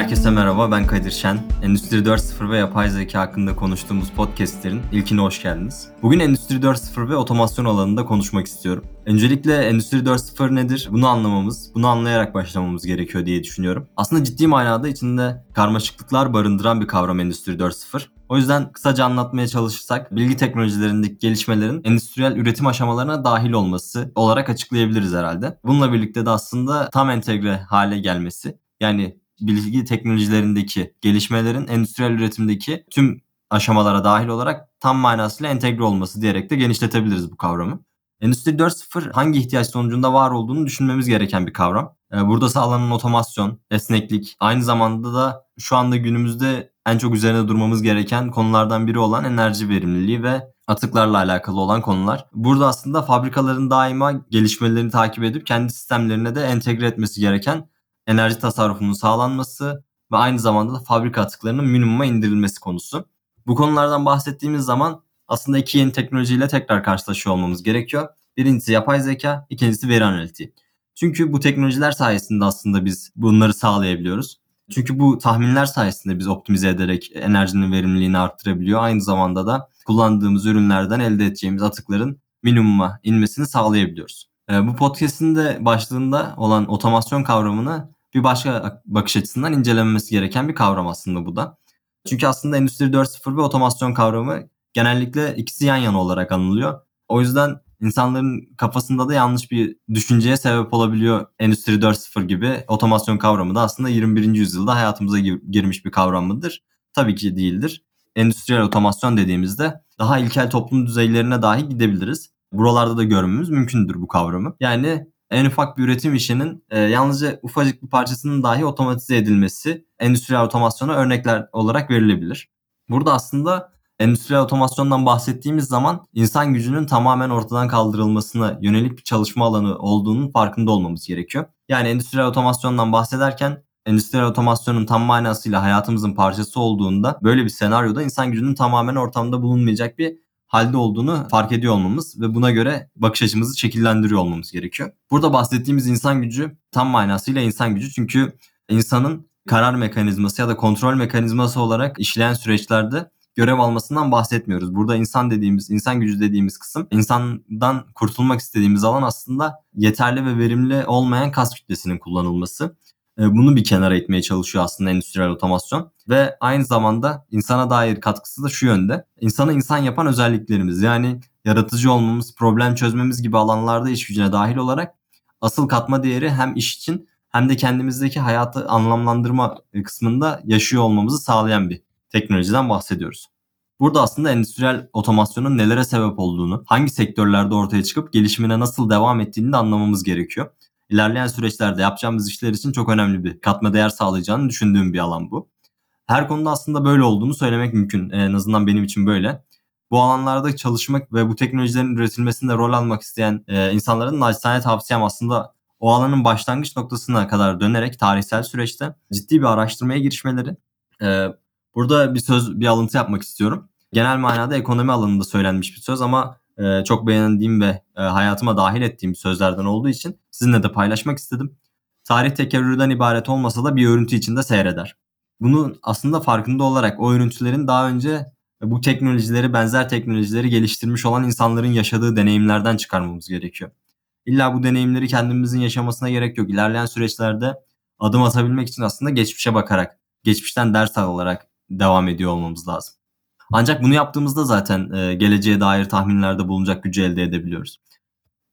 Herkese merhaba, ben Kadir Şen. Endüstri 4.0 ve yapay zeka hakkında konuştuğumuz podcastlerin ilkine hoş geldiniz. Bugün Endüstri 4.0 ve otomasyon alanında konuşmak istiyorum. Öncelikle Endüstri 4.0 nedir? Bunu anlamamız, bunu anlayarak başlamamız gerekiyor diye düşünüyorum. Aslında ciddi manada içinde karmaşıklıklar barındıran bir kavram Endüstri 4.0. O yüzden kısaca anlatmaya çalışırsak bilgi teknolojilerindeki gelişmelerin endüstriyel üretim aşamalarına dahil olması olarak açıklayabiliriz herhalde. Bununla birlikte de aslında tam entegre hale gelmesi yani bilgi teknolojilerindeki gelişmelerin endüstriyel üretimdeki tüm aşamalara dahil olarak tam manasıyla entegre olması diyerek de genişletebiliriz bu kavramı. Endüstri 4.0 hangi ihtiyaç sonucunda var olduğunu düşünmemiz gereken bir kavram. Ee, burada sağlanan otomasyon, esneklik, aynı zamanda da şu anda günümüzde en çok üzerine durmamız gereken konulardan biri olan enerji verimliliği ve atıklarla alakalı olan konular. Burada aslında fabrikaların daima gelişmelerini takip edip kendi sistemlerine de entegre etmesi gereken enerji tasarrufunun sağlanması ve aynı zamanda da fabrika atıklarının minimuma indirilmesi konusu. Bu konulardan bahsettiğimiz zaman aslında iki yeni teknolojiyle tekrar karşılaşıyor olmamız gerekiyor. Birincisi yapay zeka, ikincisi veri analitiği. Çünkü bu teknolojiler sayesinde aslında biz bunları sağlayabiliyoruz. Çünkü bu tahminler sayesinde biz optimize ederek enerjinin verimliliğini arttırabiliyor. Aynı zamanda da kullandığımız ürünlerden elde edeceğimiz atıkların minimuma inmesini sağlayabiliyoruz. Ee, bu podcast'in de başlığında olan otomasyon kavramını bir başka bakış açısından incelenmesi gereken bir kavram aslında bu da. Çünkü aslında Endüstri 4.0 ve otomasyon kavramı genellikle ikisi yan yana olarak anılıyor. O yüzden insanların kafasında da yanlış bir düşünceye sebep olabiliyor Endüstri 4.0 gibi. Otomasyon kavramı da aslında 21. yüzyılda hayatımıza girmiş bir kavram mıdır? Tabii ki değildir. Endüstriyel otomasyon dediğimizde daha ilkel toplum düzeylerine dahi gidebiliriz. Buralarda da görmemiz mümkündür bu kavramı. Yani en ufak bir üretim işinin e, yalnızca ufacık bir parçasının dahi otomatize edilmesi endüstriyel otomasyona örnekler olarak verilebilir. Burada aslında endüstriyel otomasyondan bahsettiğimiz zaman insan gücünün tamamen ortadan kaldırılmasına yönelik bir çalışma alanı olduğunun farkında olmamız gerekiyor. Yani endüstriyel otomasyondan bahsederken endüstriyel otomasyonun tam manasıyla hayatımızın parçası olduğunda böyle bir senaryoda insan gücünün tamamen ortamda bulunmayacak bir halde olduğunu fark ediyor olmamız ve buna göre bakış açımızı şekillendiriyor olmamız gerekiyor. Burada bahsettiğimiz insan gücü tam manasıyla insan gücü çünkü insanın karar mekanizması ya da kontrol mekanizması olarak işleyen süreçlerde görev almasından bahsetmiyoruz. Burada insan dediğimiz, insan gücü dediğimiz kısım insandan kurtulmak istediğimiz alan aslında yeterli ve verimli olmayan kas kütlesinin kullanılması. E, bunu bir kenara itmeye çalışıyor aslında endüstriyel otomasyon. Ve aynı zamanda insana dair katkısı da şu yönde. İnsanı insan yapan özelliklerimiz yani yaratıcı olmamız, problem çözmemiz gibi alanlarda iş gücüne dahil olarak asıl katma değeri hem iş için hem de kendimizdeki hayatı anlamlandırma kısmında yaşıyor olmamızı sağlayan bir teknolojiden bahsediyoruz. Burada aslında endüstriyel otomasyonun nelere sebep olduğunu, hangi sektörlerde ortaya çıkıp gelişimine nasıl devam ettiğini de anlamamız gerekiyor ilerleyen süreçlerde yapacağımız işler için çok önemli bir katma değer sağlayacağını düşündüğüm bir alan bu. Her konuda aslında böyle olduğunu söylemek mümkün. En azından benim için böyle. Bu alanlarda çalışmak ve bu teknolojilerin üretilmesinde rol almak isteyen e, insanların naçizane tavsiyem aslında o alanın başlangıç noktasına kadar dönerek tarihsel süreçte ciddi bir araştırmaya girişmeleri. E, burada bir söz, bir alıntı yapmak istiyorum. Genel manada ekonomi alanında söylenmiş bir söz ama e, çok beğendiğim ve e, hayatıma dahil ettiğim sözlerden olduğu için sizinle de paylaşmak istedim. Tarih tekerrürden ibaret olmasa da bir örüntü içinde seyreder. Bunun aslında farkında olarak o örüntülerin daha önce bu teknolojileri, benzer teknolojileri geliştirmiş olan insanların yaşadığı deneyimlerden çıkarmamız gerekiyor. İlla bu deneyimleri kendimizin yaşamasına gerek yok. İlerleyen süreçlerde adım atabilmek için aslında geçmişe bakarak, geçmişten ders alarak devam ediyor olmamız lazım. Ancak bunu yaptığımızda zaten e, geleceğe dair tahminlerde bulunacak gücü elde edebiliyoruz.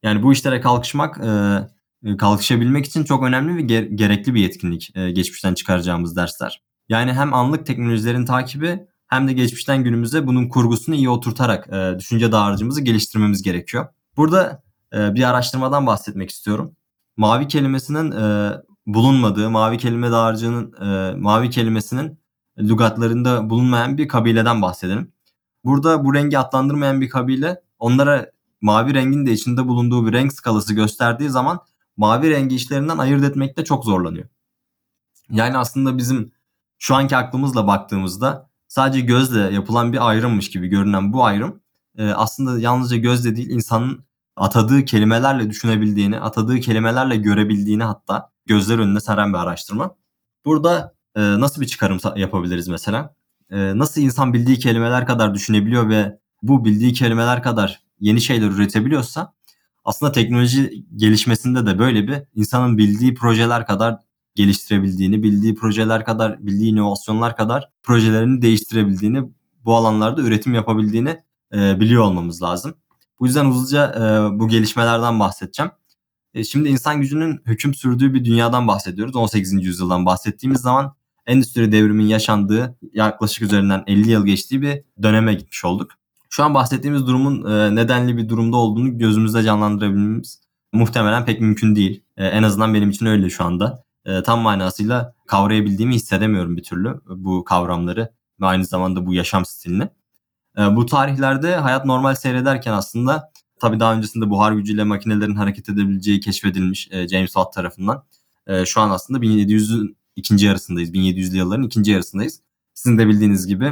Yani bu işlere kalkışmak, e, e kalkışabilmek için çok önemli ve ger- gerekli bir yetkinlik e, geçmişten çıkaracağımız dersler. Yani hem anlık teknolojilerin takibi hem de geçmişten günümüze bunun kurgusunu iyi oturtarak e, düşünce dağarcığımızı geliştirmemiz gerekiyor. Burada e, bir araştırmadan bahsetmek istiyorum. Mavi kelimesinin e, bulunmadığı, mavi kelime dağarcığının, e, mavi kelimesinin lügatlarında bulunmayan bir kabileden bahsedelim. Burada bu rengi adlandırmayan bir kabile onlara mavi rengin de içinde bulunduğu bir renk skalası gösterdiği zaman mavi rengi işlerinden ayırt etmekte çok zorlanıyor. Yani aslında bizim şu anki aklımızla baktığımızda sadece gözle yapılan bir ayrımmış gibi görünen bu ayrım e, aslında yalnızca gözle değil insanın atadığı kelimelerle düşünebildiğini, atadığı kelimelerle görebildiğini hatta gözler önüne seren bir araştırma. Burada e, nasıl bir çıkarım yapabiliriz mesela? E, nasıl insan bildiği kelimeler kadar düşünebiliyor ve bu bildiği kelimeler kadar yeni şeyler üretebiliyorsa aslında teknoloji gelişmesinde de böyle bir insanın bildiği projeler kadar geliştirebildiğini, bildiği projeler kadar, bildiği inovasyonlar kadar projelerini değiştirebildiğini, bu alanlarda üretim yapabildiğini e, biliyor olmamız lazım. Bu yüzden hızlıca e, bu gelişmelerden bahsedeceğim. E, şimdi insan gücünün hüküm sürdüğü bir dünyadan bahsediyoruz. 18. yüzyıldan bahsettiğimiz zaman endüstri devrimin yaşandığı yaklaşık üzerinden 50 yıl geçtiği bir döneme gitmiş olduk. Şu an bahsettiğimiz durumun e, nedenli bir durumda olduğunu gözümüzde canlandırabilmemiz muhtemelen pek mümkün değil. E, en azından benim için öyle şu anda. E, tam manasıyla kavrayabildiğimi hissedemiyorum bir türlü bu kavramları ve aynı zamanda bu yaşam stilini. Bu tarihlerde hayat normal seyrederken aslında tabii daha öncesinde buhar gücüyle makinelerin hareket edebileceği keşfedilmiş James Watt tarafından. Şu an aslında 1700'ün ikinci yarısındayız. 1700'lü yılların ikinci yarısındayız. Sizin de bildiğiniz gibi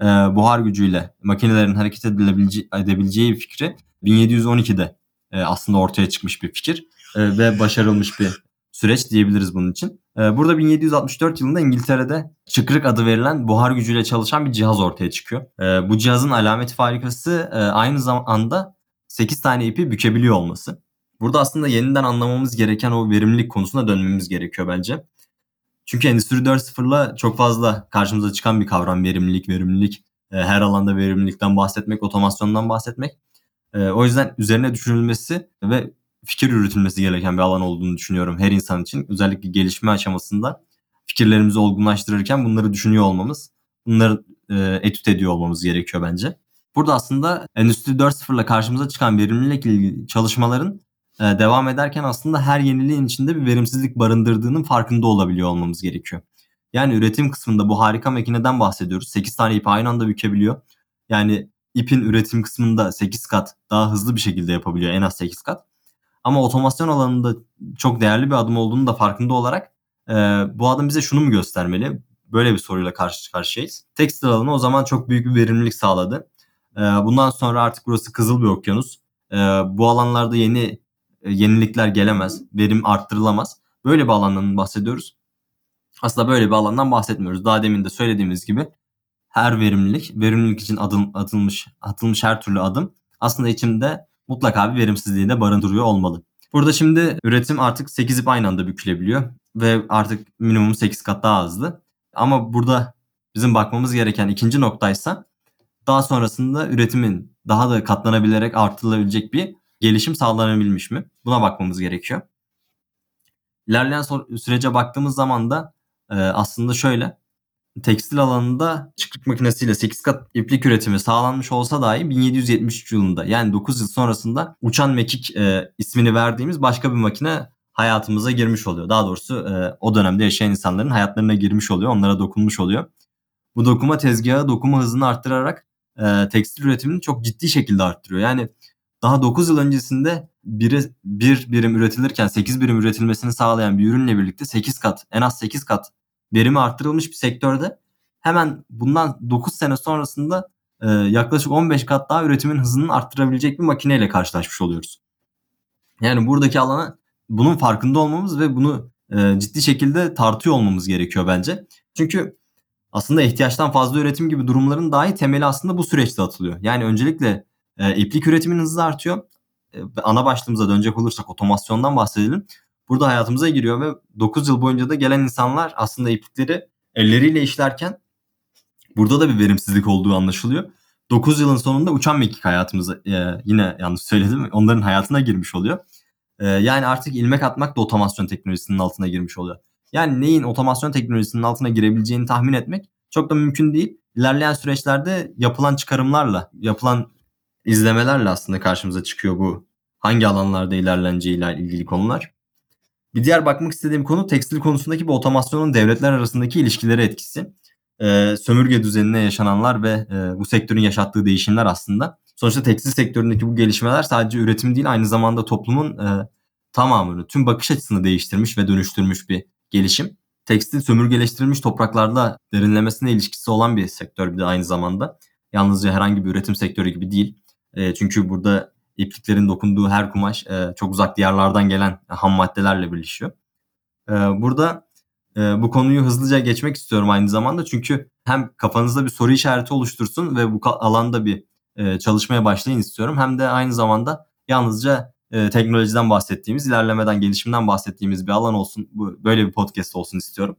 e, buhar gücüyle makinelerin hareket edilebileceği, edebileceği fikri 1712'de e, aslında ortaya çıkmış bir fikir e, ve başarılmış bir süreç diyebiliriz bunun için. E, burada 1764 yılında İngiltere'de çıkrık adı verilen buhar gücüyle çalışan bir cihaz ortaya çıkıyor. E, bu cihazın alameti farikası e, aynı zamanda 8 tane ipi bükebiliyor olması. Burada aslında yeniden anlamamız gereken o verimlilik konusuna dönmemiz gerekiyor bence. Çünkü Endüstri 4.0'la çok fazla karşımıza çıkan bir kavram verimlilik, verimlilik. E, her alanda verimlilikten bahsetmek, otomasyondan bahsetmek. E, o yüzden üzerine düşünülmesi ve fikir üretilmesi gereken bir alan olduğunu düşünüyorum her insan için. Özellikle gelişme aşamasında fikirlerimizi olgunlaştırırken bunları düşünüyor olmamız, bunları e, etüt ediyor olmamız gerekiyor bence. Burada aslında Endüstri 4.0 ile karşımıza çıkan verimlilikle ilgili çalışmaların e, devam ederken aslında her yeniliğin içinde bir verimsizlik barındırdığının farkında olabiliyor olmamız gerekiyor. Yani üretim kısmında bu harika makineden bahsediyoruz. 8 tane ip aynı anda bükebiliyor. Yani ipin üretim kısmında 8 kat daha hızlı bir şekilde yapabiliyor. En az 8 kat. Ama otomasyon alanında çok değerli bir adım olduğunu da farkında olarak e, bu adım bize şunu mu göstermeli? Böyle bir soruyla karşı karşıyayız. Tekstil alanı o zaman çok büyük bir verimlilik sağladı. E, bundan sonra artık burası kızıl bir okyanus. E, bu alanlarda yeni yenilikler gelemez, verim arttırılamaz. Böyle bir alandan bahsediyoruz. Aslında böyle bir alandan bahsetmiyoruz. Daha demin de söylediğimiz gibi her verimlilik, verimlilik için adım, atılmış, atılmış her türlü adım aslında içinde mutlaka bir verimsizliği de barındırıyor olmalı. Burada şimdi üretim artık 8 ip aynı anda bükülebiliyor ve artık minimum 8 kat daha hızlı. Ama burada bizim bakmamız gereken ikinci noktaysa daha sonrasında üretimin daha da katlanabilerek artırılabilecek bir gelişim sağlanabilmiş mi? Buna bakmamız gerekiyor. İlerleyen sürece baktığımız zaman da e, aslında şöyle tekstil alanında çıkrık makinesiyle 8 kat iplik üretimi sağlanmış olsa dahi 1773 yılında yani 9 yıl sonrasında uçan mekik e, ismini verdiğimiz başka bir makine hayatımıza girmiş oluyor. Daha doğrusu e, o dönemde yaşayan insanların hayatlarına girmiş oluyor. Onlara dokunmuş oluyor. Bu dokuma tezgahı dokuma hızını arttırarak e, tekstil üretimini çok ciddi şekilde arttırıyor. Yani daha 9 yıl öncesinde biri, bir birim üretilirken 8 birim üretilmesini sağlayan bir ürünle birlikte 8 kat en az 8 kat verimi arttırılmış bir sektörde hemen bundan 9 sene sonrasında e, yaklaşık 15 kat daha üretimin hızını arttırabilecek bir makineyle karşılaşmış oluyoruz. Yani buradaki alana bunun farkında olmamız ve bunu e, ciddi şekilde tartıyor olmamız gerekiyor bence. Çünkü aslında ihtiyaçtan fazla üretim gibi durumların dahi temeli aslında bu süreçte atılıyor. Yani öncelikle e, iplik üretimin hızı artıyor. E, ana başlığımıza dönecek olursak otomasyondan bahsedelim burada hayatımıza giriyor ve 9 yıl boyunca da gelen insanlar aslında iplikleri elleriyle işlerken burada da bir verimsizlik olduğu anlaşılıyor. 9 yılın sonunda uçan mekik hayatımıza e, yine yanlış söyledim onların hayatına girmiş oluyor. E, yani artık ilmek atmak da otomasyon teknolojisinin altına girmiş oluyor. Yani neyin otomasyon teknolojisinin altına girebileceğini tahmin etmek çok da mümkün değil. İlerleyen süreçlerde yapılan çıkarımlarla, yapılan izlemelerle aslında karşımıza çıkıyor bu hangi alanlarda ilerleneceğiyle ilgili konular. Bir diğer bakmak istediğim konu tekstil konusundaki bu otomasyonun devletler arasındaki ilişkileri etkisi. Ee, sömürge düzenine yaşananlar ve e, bu sektörün yaşattığı değişimler aslında. Sonuçta tekstil sektöründeki bu gelişmeler sadece üretim değil aynı zamanda toplumun e, tamamını, tüm bakış açısını değiştirmiş ve dönüştürmüş bir gelişim. Tekstil sömürgeleştirilmiş topraklarda derinlemesine ilişkisi olan bir sektör bir de aynı zamanda. Yalnızca herhangi bir üretim sektörü gibi değil. E, çünkü burada ipliklerin dokunduğu her kumaş e, çok uzak diyarlardan gelen ham maddelerle birleşiyor. E, burada e, bu konuyu hızlıca geçmek istiyorum aynı zamanda. Çünkü hem kafanızda bir soru işareti oluştursun ve bu alanda bir e, çalışmaya başlayın istiyorum. Hem de aynı zamanda yalnızca e, teknolojiden bahsettiğimiz, ilerlemeden, gelişimden bahsettiğimiz bir alan olsun. Bu böyle bir podcast olsun istiyorum.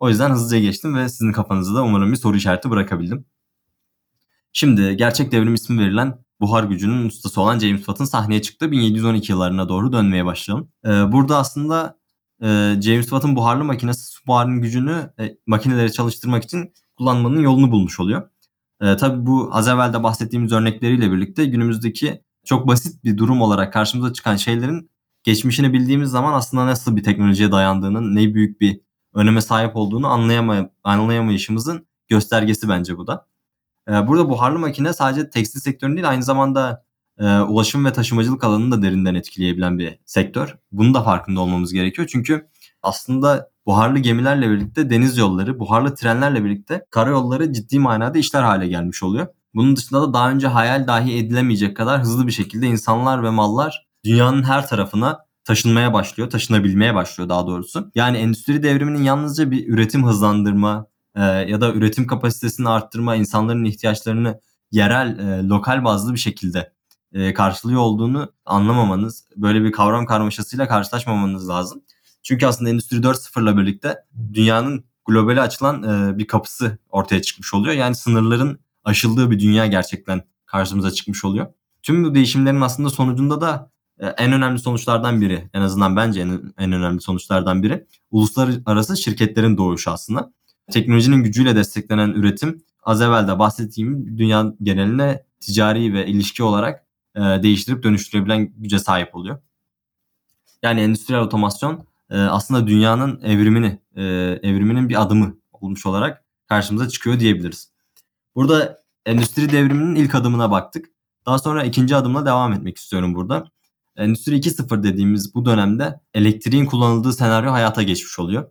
O yüzden hızlıca geçtim ve sizin kafanızda da umarım bir soru işareti bırakabildim. Şimdi gerçek devrim ismi verilen buhar gücünün ustası olan James Watt'ın sahneye çıktığı 1712 yıllarına doğru dönmeye başlayalım. Ee, burada aslında e, James Watt'ın buharlı makinesi su buharının gücünü e, makineleri çalıştırmak için kullanmanın yolunu bulmuş oluyor. E, tabii bu az evvel de bahsettiğimiz örnekleriyle birlikte günümüzdeki çok basit bir durum olarak karşımıza çıkan şeylerin geçmişini bildiğimiz zaman aslında nasıl bir teknolojiye dayandığının, ne büyük bir öneme sahip olduğunu anlayamay anlayamayışımızın göstergesi bence bu da. Ee, burada buharlı makine sadece tekstil sektörünün değil aynı zamanda e, ulaşım ve taşımacılık alanını da derinden etkileyebilen bir sektör. Bunun da farkında olmamız gerekiyor. Çünkü aslında buharlı gemilerle birlikte deniz yolları, buharlı trenlerle birlikte karayolları ciddi manada işler hale gelmiş oluyor. Bunun dışında da daha önce hayal dahi edilemeyecek kadar hızlı bir şekilde insanlar ve mallar dünyanın her tarafına taşınmaya başlıyor, taşınabilmeye başlıyor daha doğrusu. Yani endüstri devriminin yalnızca bir üretim hızlandırma ya da üretim kapasitesini arttırma, insanların ihtiyaçlarını yerel, e, lokal bazlı bir şekilde e, karşılıyor olduğunu anlamamanız, böyle bir kavram karmaşasıyla karşılaşmamanız lazım. Çünkü aslında Endüstri 4.0 ile birlikte dünyanın globale açılan e, bir kapısı ortaya çıkmış oluyor. Yani sınırların aşıldığı bir dünya gerçekten karşımıza çıkmış oluyor. Tüm bu değişimlerin aslında sonucunda da e, en önemli sonuçlardan biri, en azından bence en, en önemli sonuçlardan biri uluslararası şirketlerin doğuşu aslında. Teknolojinin gücüyle desteklenen üretim az evvel de bahsettiğim dünya geneline ticari ve ilişki olarak e, değiştirip dönüştürebilen güce sahip oluyor. Yani endüstriyel otomasyon e, aslında dünyanın evrimini, e, evriminin bir adımı olmuş olarak karşımıza çıkıyor diyebiliriz. Burada endüstri devriminin ilk adımına baktık. Daha sonra ikinci adımla devam etmek istiyorum burada. Endüstri 2.0 dediğimiz bu dönemde elektriğin kullanıldığı senaryo hayata geçmiş oluyor.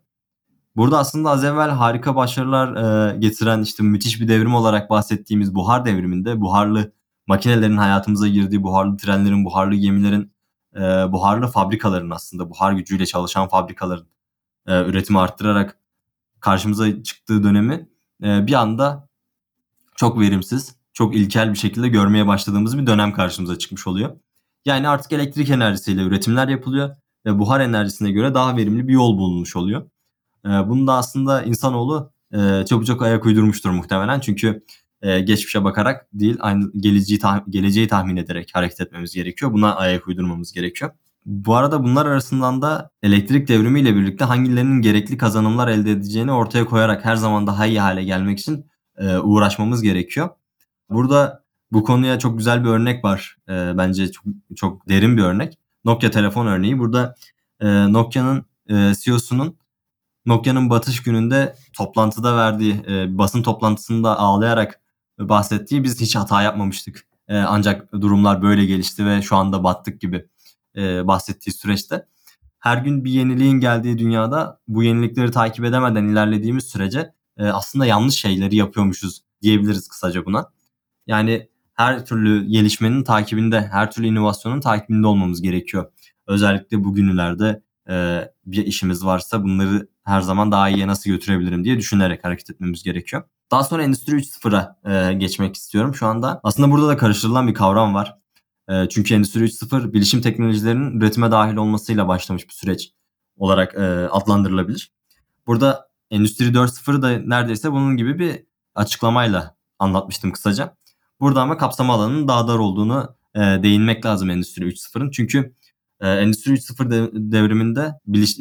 Burada aslında az evvel harika başarılar e, getiren işte müthiş bir devrim olarak bahsettiğimiz buhar devriminde buharlı makinelerin hayatımıza girdiği, buharlı trenlerin, buharlı gemilerin, e, buharlı fabrikaların aslında buhar gücüyle çalışan fabrikaların e, üretimi arttırarak karşımıza çıktığı dönemi e, bir anda çok verimsiz, çok ilkel bir şekilde görmeye başladığımız bir dönem karşımıza çıkmış oluyor. Yani artık elektrik enerjisiyle üretimler yapılıyor ve buhar enerjisine göre daha verimli bir yol bulunmuş oluyor. E, bunu da aslında insanoğlu e, çabucak ayak uydurmuştur muhtemelen. Çünkü e, geçmişe bakarak değil, aynı geleceği, tah- geleceği tahmin ederek hareket etmemiz gerekiyor. Buna ayak uydurmamız gerekiyor. Bu arada bunlar arasından da elektrik devrimiyle birlikte hangilerinin gerekli kazanımlar elde edeceğini ortaya koyarak her zaman daha iyi hale gelmek için e, uğraşmamız gerekiyor. Burada bu konuya çok güzel bir örnek var. E, bence çok, çok derin bir örnek. Nokia telefon örneği. Burada e, Nokia'nın e, CEO'sunun Nokia'nın batış gününde toplantıda verdiği e, basın toplantısında ağlayarak bahsettiği biz hiç hata yapmamıştık. E, ancak durumlar böyle gelişti ve şu anda battık gibi e, bahsettiği süreçte. Her gün bir yeniliğin geldiği dünyada bu yenilikleri takip edemeden ilerlediğimiz sürece e, aslında yanlış şeyleri yapıyormuşuz diyebiliriz kısaca buna. Yani her türlü gelişmenin takibinde, her türlü inovasyonun takibinde olmamız gerekiyor. Özellikle bugünlerde e, bir işimiz varsa bunları her zaman daha iyiye nasıl götürebilirim diye düşünerek hareket etmemiz gerekiyor. Daha sonra Endüstri 3.0'a e, geçmek istiyorum şu anda. Aslında burada da karıştırılan bir kavram var. E, çünkü Endüstri 3.0 bilişim teknolojilerinin üretime dahil olmasıyla başlamış bir süreç olarak e, adlandırılabilir. Burada Endüstri 4.0'ı da neredeyse bunun gibi bir açıklamayla anlatmıştım kısaca. Burada ama kapsama alanının daha dar olduğunu e, değinmek lazım Endüstri 3.0'ın. Çünkü e, Endüstri 3.0 devriminde biliş,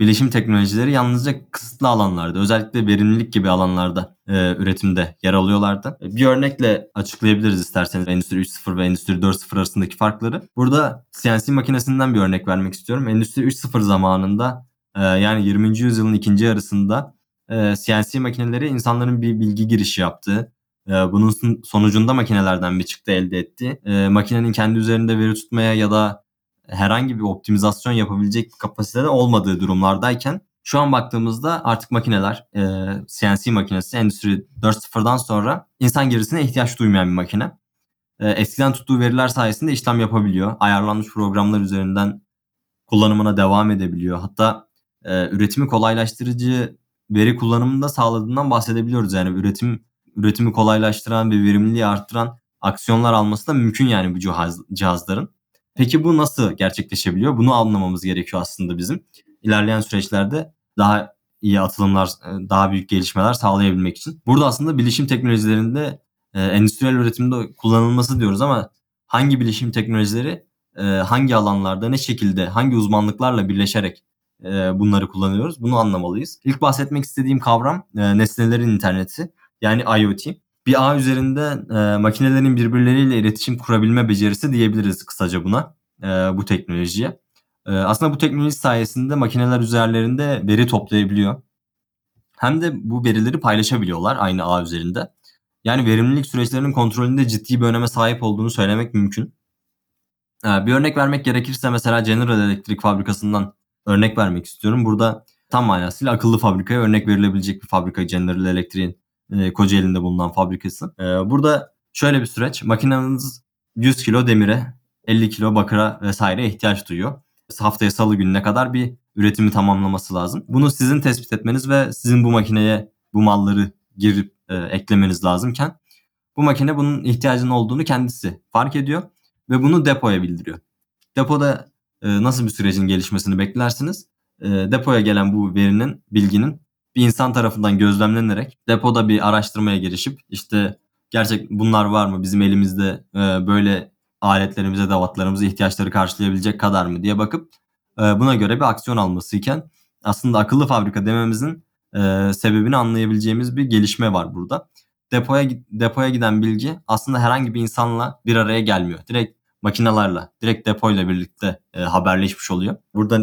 bilişim teknolojileri yalnızca kısıtlı alanlarda, özellikle verimlilik gibi alanlarda e, üretimde yer alıyorlardı. Bir örnekle açıklayabiliriz isterseniz Endüstri 3.0 ve Endüstri 4.0 arasındaki farkları. Burada CNC makinesinden bir örnek vermek istiyorum. Endüstri 3.0 zamanında e, yani 20. yüzyılın ikinci yarısında e, CNC makineleri insanların bir bilgi girişi yaptığı, e, bunun sonucunda makinelerden bir çıktı elde etti. E, makinenin kendi üzerinde veri tutmaya ya da herhangi bir optimizasyon yapabilecek kapasitede olmadığı durumlardayken şu an baktığımızda artık makineler e, CNC makinesi Endüstri 4.0'dan sonra insan girisine ihtiyaç duymayan bir makine. E, eskiden tuttuğu veriler sayesinde işlem yapabiliyor. Ayarlanmış programlar üzerinden kullanımına devam edebiliyor. Hatta e, üretimi kolaylaştırıcı veri kullanımında sağladığından bahsedebiliyoruz. Yani üretim üretimi kolaylaştıran ve verimliliği arttıran aksiyonlar alması da mümkün yani bu cihaz, cihazların. Peki bu nasıl gerçekleşebiliyor? Bunu anlamamız gerekiyor aslında bizim. İlerleyen süreçlerde daha iyi atılımlar, e, daha büyük gelişmeler sağlayabilmek için. Burada aslında bilişim teknolojilerinde e, endüstriyel üretimde kullanılması diyoruz ama hangi bilişim teknolojileri e, hangi alanlarda, ne şekilde, hangi uzmanlıklarla birleşerek bunları kullanıyoruz? Bunu anlamalıyız. İlk bahsetmek istediğim kavram nesnelerin interneti yani IoT. Bir ağ üzerinde e, makinelerin birbirleriyle iletişim kurabilme becerisi diyebiliriz kısaca buna, e, bu teknolojiye. E, aslında bu teknoloji sayesinde makineler üzerlerinde veri toplayabiliyor. Hem de bu verileri paylaşabiliyorlar aynı ağ üzerinde. Yani verimlilik süreçlerinin kontrolünde ciddi bir öneme sahip olduğunu söylemek mümkün. E, bir örnek vermek gerekirse mesela General Electric fabrikasından örnek vermek istiyorum. Burada tam manasıyla akıllı fabrikaya örnek verilebilecek bir fabrika General Electric'in e, Kocaeli'nde bulunan fabrikası. E, burada şöyle bir süreç. Makineniz 100 kilo demire, 50 kilo bakıra vesaire ihtiyaç duyuyor. Haftaya salı gününe kadar bir üretimi tamamlaması lazım. Bunu sizin tespit etmeniz ve sizin bu makineye bu malları girip e, eklemeniz lazımken bu makine bunun ihtiyacının olduğunu kendisi fark ediyor ve bunu depoya bildiriyor. Depoda e, nasıl bir sürecin gelişmesini beklersiniz? E, depoya gelen bu verinin, bilginin bir insan tarafından gözlemlenerek depoda bir araştırmaya girişip işte gerçek bunlar var mı bizim elimizde e, böyle aletlerimize, davatlarımıza ihtiyaçları karşılayabilecek kadar mı diye bakıp e, buna göre bir aksiyon alması iken aslında akıllı fabrika dememizin e, sebebini anlayabileceğimiz bir gelişme var burada. Depoya depoya giden bilgi aslında herhangi bir insanla bir araya gelmiyor. Direkt makinalarla, direkt depoyla birlikte haberleşmiş oluyor. Burada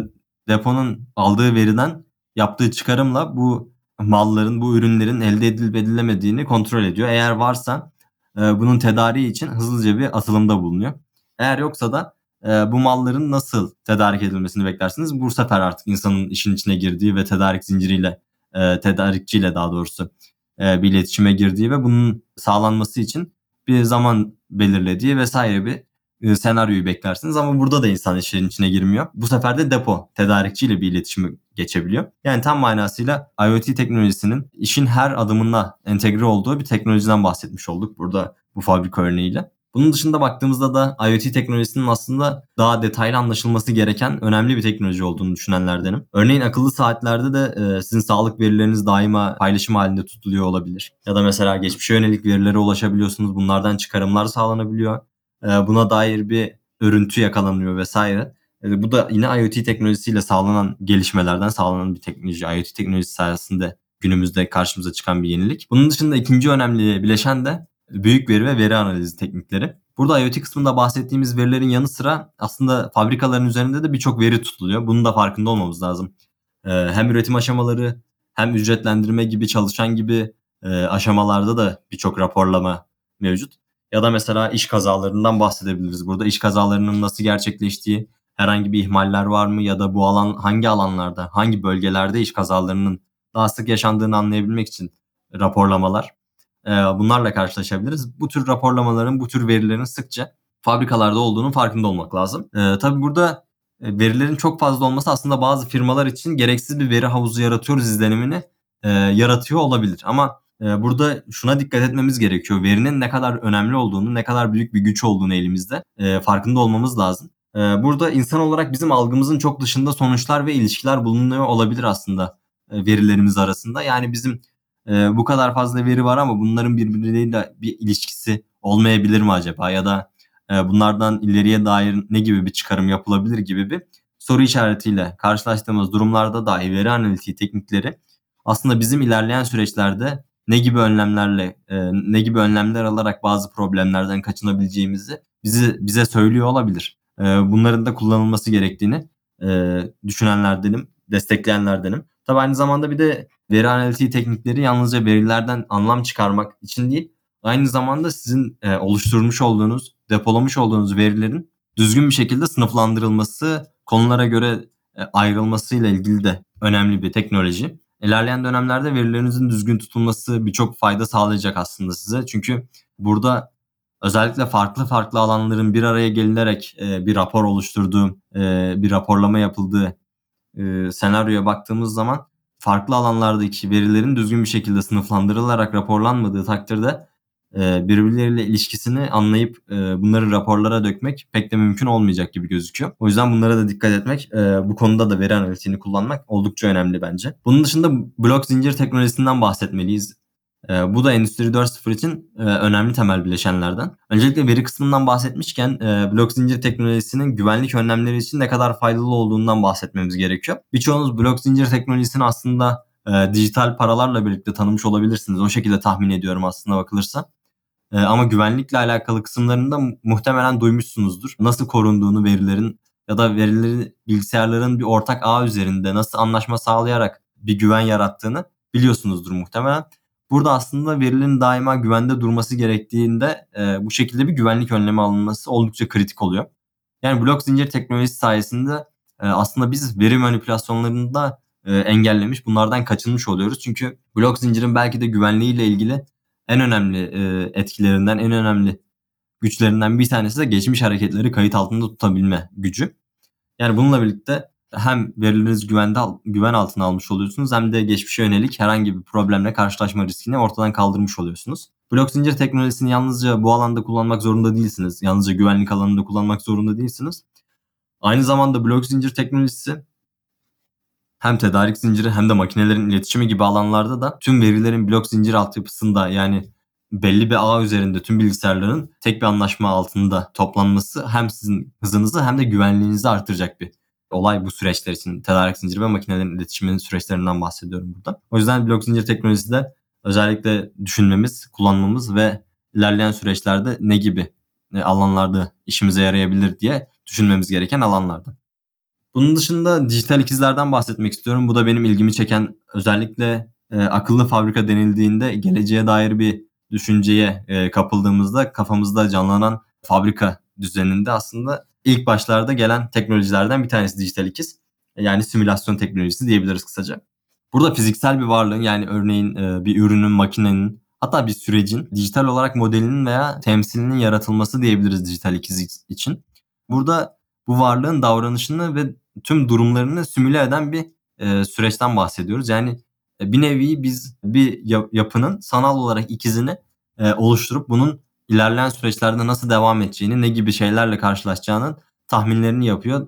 deponun aldığı veriden yaptığı çıkarımla bu malların, bu ürünlerin elde edilip edilemediğini kontrol ediyor. Eğer varsa e, bunun tedariği için hızlıca bir atılımda bulunuyor. Eğer yoksa da e, bu malların nasıl tedarik edilmesini beklersiniz. Bu sefer artık insanın işin içine girdiği ve tedarik zinciriyle, e, tedarikçiyle daha doğrusu e, bir iletişime girdiği ve bunun sağlanması için bir zaman belirlediği vesaire bir e, senaryoyu beklersiniz ama burada da insan işin içine girmiyor. Bu sefer de depo tedarikçiyle bir iletişime geçebiliyor. Yani tam manasıyla IoT teknolojisinin işin her adımına entegre olduğu bir teknolojiden bahsetmiş olduk burada bu fabrika örneğiyle. Bunun dışında baktığımızda da IoT teknolojisinin aslında daha detaylı anlaşılması gereken önemli bir teknoloji olduğunu düşünenlerdenim. Örneğin akıllı saatlerde de e, sizin sağlık verileriniz daima paylaşım halinde tutuluyor olabilir. Ya da mesela geçmişe yönelik verilere ulaşabiliyorsunuz. Bunlardan çıkarımlar sağlanabiliyor. E, buna dair bir örüntü yakalanıyor vesaire. E, bu da yine IoT teknolojisiyle sağlanan gelişmelerden sağlanan bir teknoloji. IoT teknolojisi sayesinde günümüzde karşımıza çıkan bir yenilik. Bunun dışında ikinci önemli bileşen de büyük veri ve veri analizi teknikleri. Burada IoT kısmında bahsettiğimiz verilerin yanı sıra aslında fabrikaların üzerinde de birçok veri tutuluyor. Bunun da farkında olmamız lazım. Hem üretim aşamaları hem ücretlendirme gibi çalışan gibi aşamalarda da birçok raporlama mevcut. Ya da mesela iş kazalarından bahsedebiliriz. Burada iş kazalarının nasıl gerçekleştiği, herhangi bir ihmaller var mı ya da bu alan hangi alanlarda, hangi bölgelerde iş kazalarının daha sık yaşandığını anlayabilmek için raporlamalar. Bunlarla karşılaşabiliriz. Bu tür raporlamaların, bu tür verilerin sıkça fabrikalarda olduğunun farkında olmak lazım. Tabii burada verilerin çok fazla olması aslında bazı firmalar için gereksiz bir veri havuzu yaratıyoruz izlenimini yaratıyor olabilir. Ama burada şuna dikkat etmemiz gerekiyor. Verinin ne kadar önemli olduğunu, ne kadar büyük bir güç olduğunu elimizde e, farkında olmamız lazım. E, burada insan olarak bizim algımızın çok dışında sonuçlar ve ilişkiler bulunuyor olabilir aslında e, verilerimiz arasında. Yani bizim bu kadar fazla veri var ama bunların birbirleriyle bir ilişkisi olmayabilir mi acaba? Ya da bunlardan ileriye dair ne gibi bir çıkarım yapılabilir gibi bir soru işaretiyle karşılaştığımız durumlarda dahi veri analitiği teknikleri aslında bizim ilerleyen süreçlerde ne gibi önlemlerle e, ne gibi önlemler alarak bazı problemlerden kaçınabileceğimizi bizi bize söylüyor olabilir. E, bunların da kullanılması gerektiğini e, düşünenlerdenim, destekleyenlerdenim. Tabi aynı zamanda bir de veri analitiği teknikleri yalnızca verilerden anlam çıkarmak için değil, aynı zamanda sizin oluşturmuş olduğunuz, depolamış olduğunuz verilerin düzgün bir şekilde sınıflandırılması, konulara göre ayrılmasıyla ilgili de önemli bir teknoloji. İlerleyen dönemlerde verilerinizin düzgün tutulması birçok fayda sağlayacak aslında size. Çünkü burada özellikle farklı farklı alanların bir araya gelinerek e, bir rapor oluşturduğu, e, bir raporlama yapıldığı e, senaryoya baktığımız zaman farklı alanlardaki verilerin düzgün bir şekilde sınıflandırılarak raporlanmadığı takdirde e, birbirleriyle ilişkisini anlayıp e, bunları raporlara dökmek pek de mümkün olmayacak gibi gözüküyor. O yüzden bunlara da dikkat etmek, e, bu konuda da veri analitiğini kullanmak oldukça önemli bence. Bunun dışında blok zincir teknolojisinden bahsetmeliyiz. Bu da Endüstri 4.0 için önemli temel bileşenlerden. Öncelikle veri kısmından bahsetmişken e, blok zincir teknolojisinin güvenlik önlemleri için ne kadar faydalı olduğundan bahsetmemiz gerekiyor. Birçoğunuz blok zincir teknolojisini aslında dijital paralarla birlikte tanımış olabilirsiniz. O şekilde tahmin ediyorum aslında bakılırsa. E, ama güvenlikle alakalı kısımlarında muhtemelen duymuşsunuzdur. Nasıl korunduğunu verilerin ya da verileri bilgisayarların bir ortak ağ üzerinde nasıl anlaşma sağlayarak bir güven yarattığını biliyorsunuzdur muhtemelen. Burada aslında verilerin daima güvende durması gerektiğinde e, bu şekilde bir güvenlik önlemi alınması oldukça kritik oluyor. Yani blok zincir teknolojisi sayesinde e, aslında biz veri manipülasyonlarını da e, engellemiş, bunlardan kaçınmış oluyoruz. Çünkü blok zincirin belki de güvenliğiyle ilgili en önemli e, etkilerinden, en önemli güçlerinden bir tanesi de geçmiş hareketleri kayıt altında tutabilme gücü. Yani bununla birlikte hem verileriniz güvende güven altına almış oluyorsunuz hem de geçmişe yönelik herhangi bir problemle karşılaşma riskini ortadan kaldırmış oluyorsunuz. Blok zincir teknolojisini yalnızca bu alanda kullanmak zorunda değilsiniz. Yalnızca güvenlik alanında kullanmak zorunda değilsiniz. Aynı zamanda blok zincir teknolojisi hem tedarik zinciri hem de makinelerin iletişimi gibi alanlarda da tüm verilerin blok zincir altyapısında yani belli bir ağ üzerinde tüm bilgisayarların tek bir anlaşma altında toplanması hem sizin hızınızı hem de güvenliğinizi artıracak bir olay bu süreçler için. Tedarik zinciri ve makinelerin iletişiminin süreçlerinden bahsediyorum burada. O yüzden blok zincir teknolojisi de özellikle düşünmemiz, kullanmamız ve ilerleyen süreçlerde ne gibi e, alanlarda işimize yarayabilir diye düşünmemiz gereken alanlardan. Bunun dışında dijital ikizlerden bahsetmek istiyorum. Bu da benim ilgimi çeken özellikle e, akıllı fabrika denildiğinde geleceğe dair bir düşünceye e, kapıldığımızda kafamızda canlanan fabrika düzeninde aslında ilk başlarda gelen teknolojilerden bir tanesi dijital ikiz. Yani simülasyon teknolojisi diyebiliriz kısaca. Burada fiziksel bir varlığın yani örneğin e, bir ürünün, makinenin hatta bir sürecin dijital olarak modelinin veya temsilinin yaratılması diyebiliriz dijital ikiz için. Burada bu varlığın davranışını ve tüm durumlarını simüle eden bir e, süreçten bahsediyoruz. Yani e, bir nevi biz bir yapının sanal olarak ikizini e, oluşturup bunun ilerleyen süreçlerde nasıl devam edeceğini, ne gibi şeylerle karşılaşacağının tahminlerini yapıyor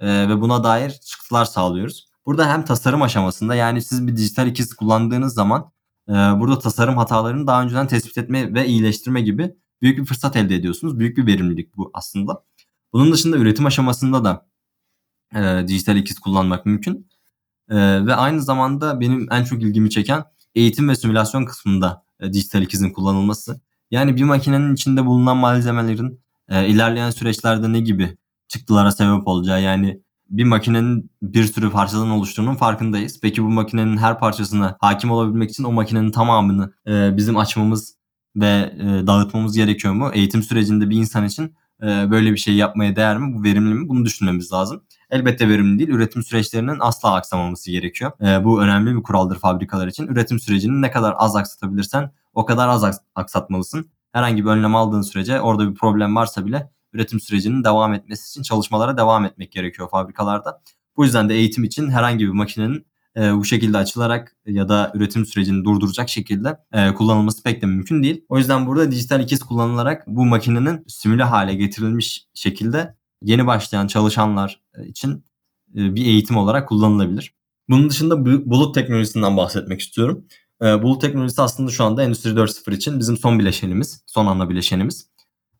e, ve buna dair çıktılar sağlıyoruz. Burada hem tasarım aşamasında yani siz bir dijital ikiz kullandığınız zaman e, burada tasarım hatalarını daha önceden tespit etme ve iyileştirme gibi büyük bir fırsat elde ediyorsunuz. Büyük bir verimlilik bu aslında. Bunun dışında üretim aşamasında da e, dijital ikiz kullanmak mümkün. E, ve aynı zamanda benim en çok ilgimi çeken eğitim ve simülasyon kısmında e, dijital ikizin kullanılması. Yani bir makinenin içinde bulunan malzemelerin e, ilerleyen süreçlerde ne gibi çıktılara sebep olacağı yani bir makinenin bir sürü parçadan oluştuğunun farkındayız. Peki bu makinenin her parçasına hakim olabilmek için o makinenin tamamını e, bizim açmamız ve e, dağıtmamız gerekiyor mu? Eğitim sürecinde bir insan için böyle bir şey yapmaya değer mi? Bu verimli mi? Bunu düşünmemiz lazım. Elbette verimli değil. Üretim süreçlerinin asla aksamaması gerekiyor. E, bu önemli bir kuraldır fabrikalar için. Üretim sürecini ne kadar az aksatabilirsen o kadar az aksatmalısın. Herhangi bir önlem aldığın sürece orada bir problem varsa bile üretim sürecinin devam etmesi için çalışmalara devam etmek gerekiyor fabrikalarda. Bu yüzden de eğitim için herhangi bir makinenin e, bu şekilde açılarak ya da üretim sürecini durduracak şekilde e, kullanılması pek de mümkün değil. O yüzden burada dijital ikiz kullanılarak bu makinenin simüle hale getirilmiş şekilde yeni başlayan çalışanlar e, için e, bir eğitim olarak kullanılabilir. Bunun dışında bulut teknolojisinden bahsetmek istiyorum. E, bulut teknolojisi aslında şu anda Endüstri 4.0 için bizim son bileşenimiz, son ana bileşenimiz.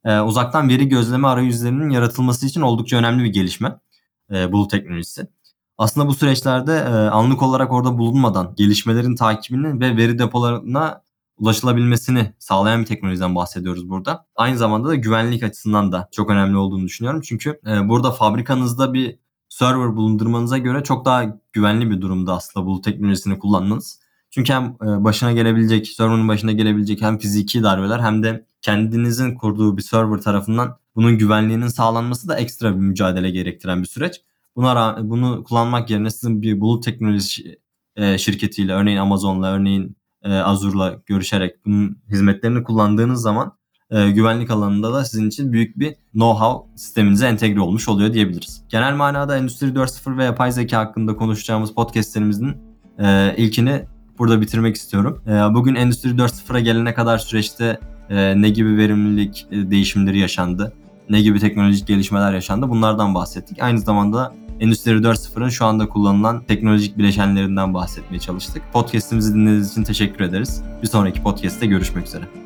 E, uzaktan veri gözleme arayüzlerinin yaratılması için oldukça önemli bir gelişme e, bulut teknolojisi. Aslında bu süreçlerde e, anlık olarak orada bulunmadan gelişmelerin takibini ve veri depolarına ulaşılabilmesini sağlayan bir teknolojiden bahsediyoruz burada. Aynı zamanda da güvenlik açısından da çok önemli olduğunu düşünüyorum. Çünkü e, burada fabrikanızda bir server bulundurmanıza göre çok daha güvenli bir durumda aslında bulut teknolojisini kullanmanız. Çünkü hem e, başına gelebilecek, server'ın başına gelebilecek hem fiziki darbeler hem de kendinizin kurduğu bir server tarafından bunun güvenliğinin sağlanması da ekstra bir mücadele gerektiren bir süreç. Buna bunu kullanmak yerine sizin bir bulut teknoloji e, şirketiyle örneğin Amazon'la örneğin e, Azure'la görüşerek bunun hizmetlerini kullandığınız zaman e, güvenlik alanında da sizin için büyük bir know-how sisteminize entegre olmuş oluyor diyebiliriz. Genel manada Endüstri 4.0 ve yapay zeka hakkında konuşacağımız podcastlerimizin ilkini burada bitirmek istiyorum. Bugün Endüstri 4.0'a gelene kadar süreçte ne gibi verimlilik değişimleri yaşandı, ne gibi teknolojik gelişmeler yaşandı bunlardan bahsettik. Aynı zamanda Endüstri 4.0'ın şu anda kullanılan teknolojik bileşenlerinden bahsetmeye çalıştık. Podcast'imizi dinlediğiniz için teşekkür ederiz. Bir sonraki podcast'te görüşmek üzere.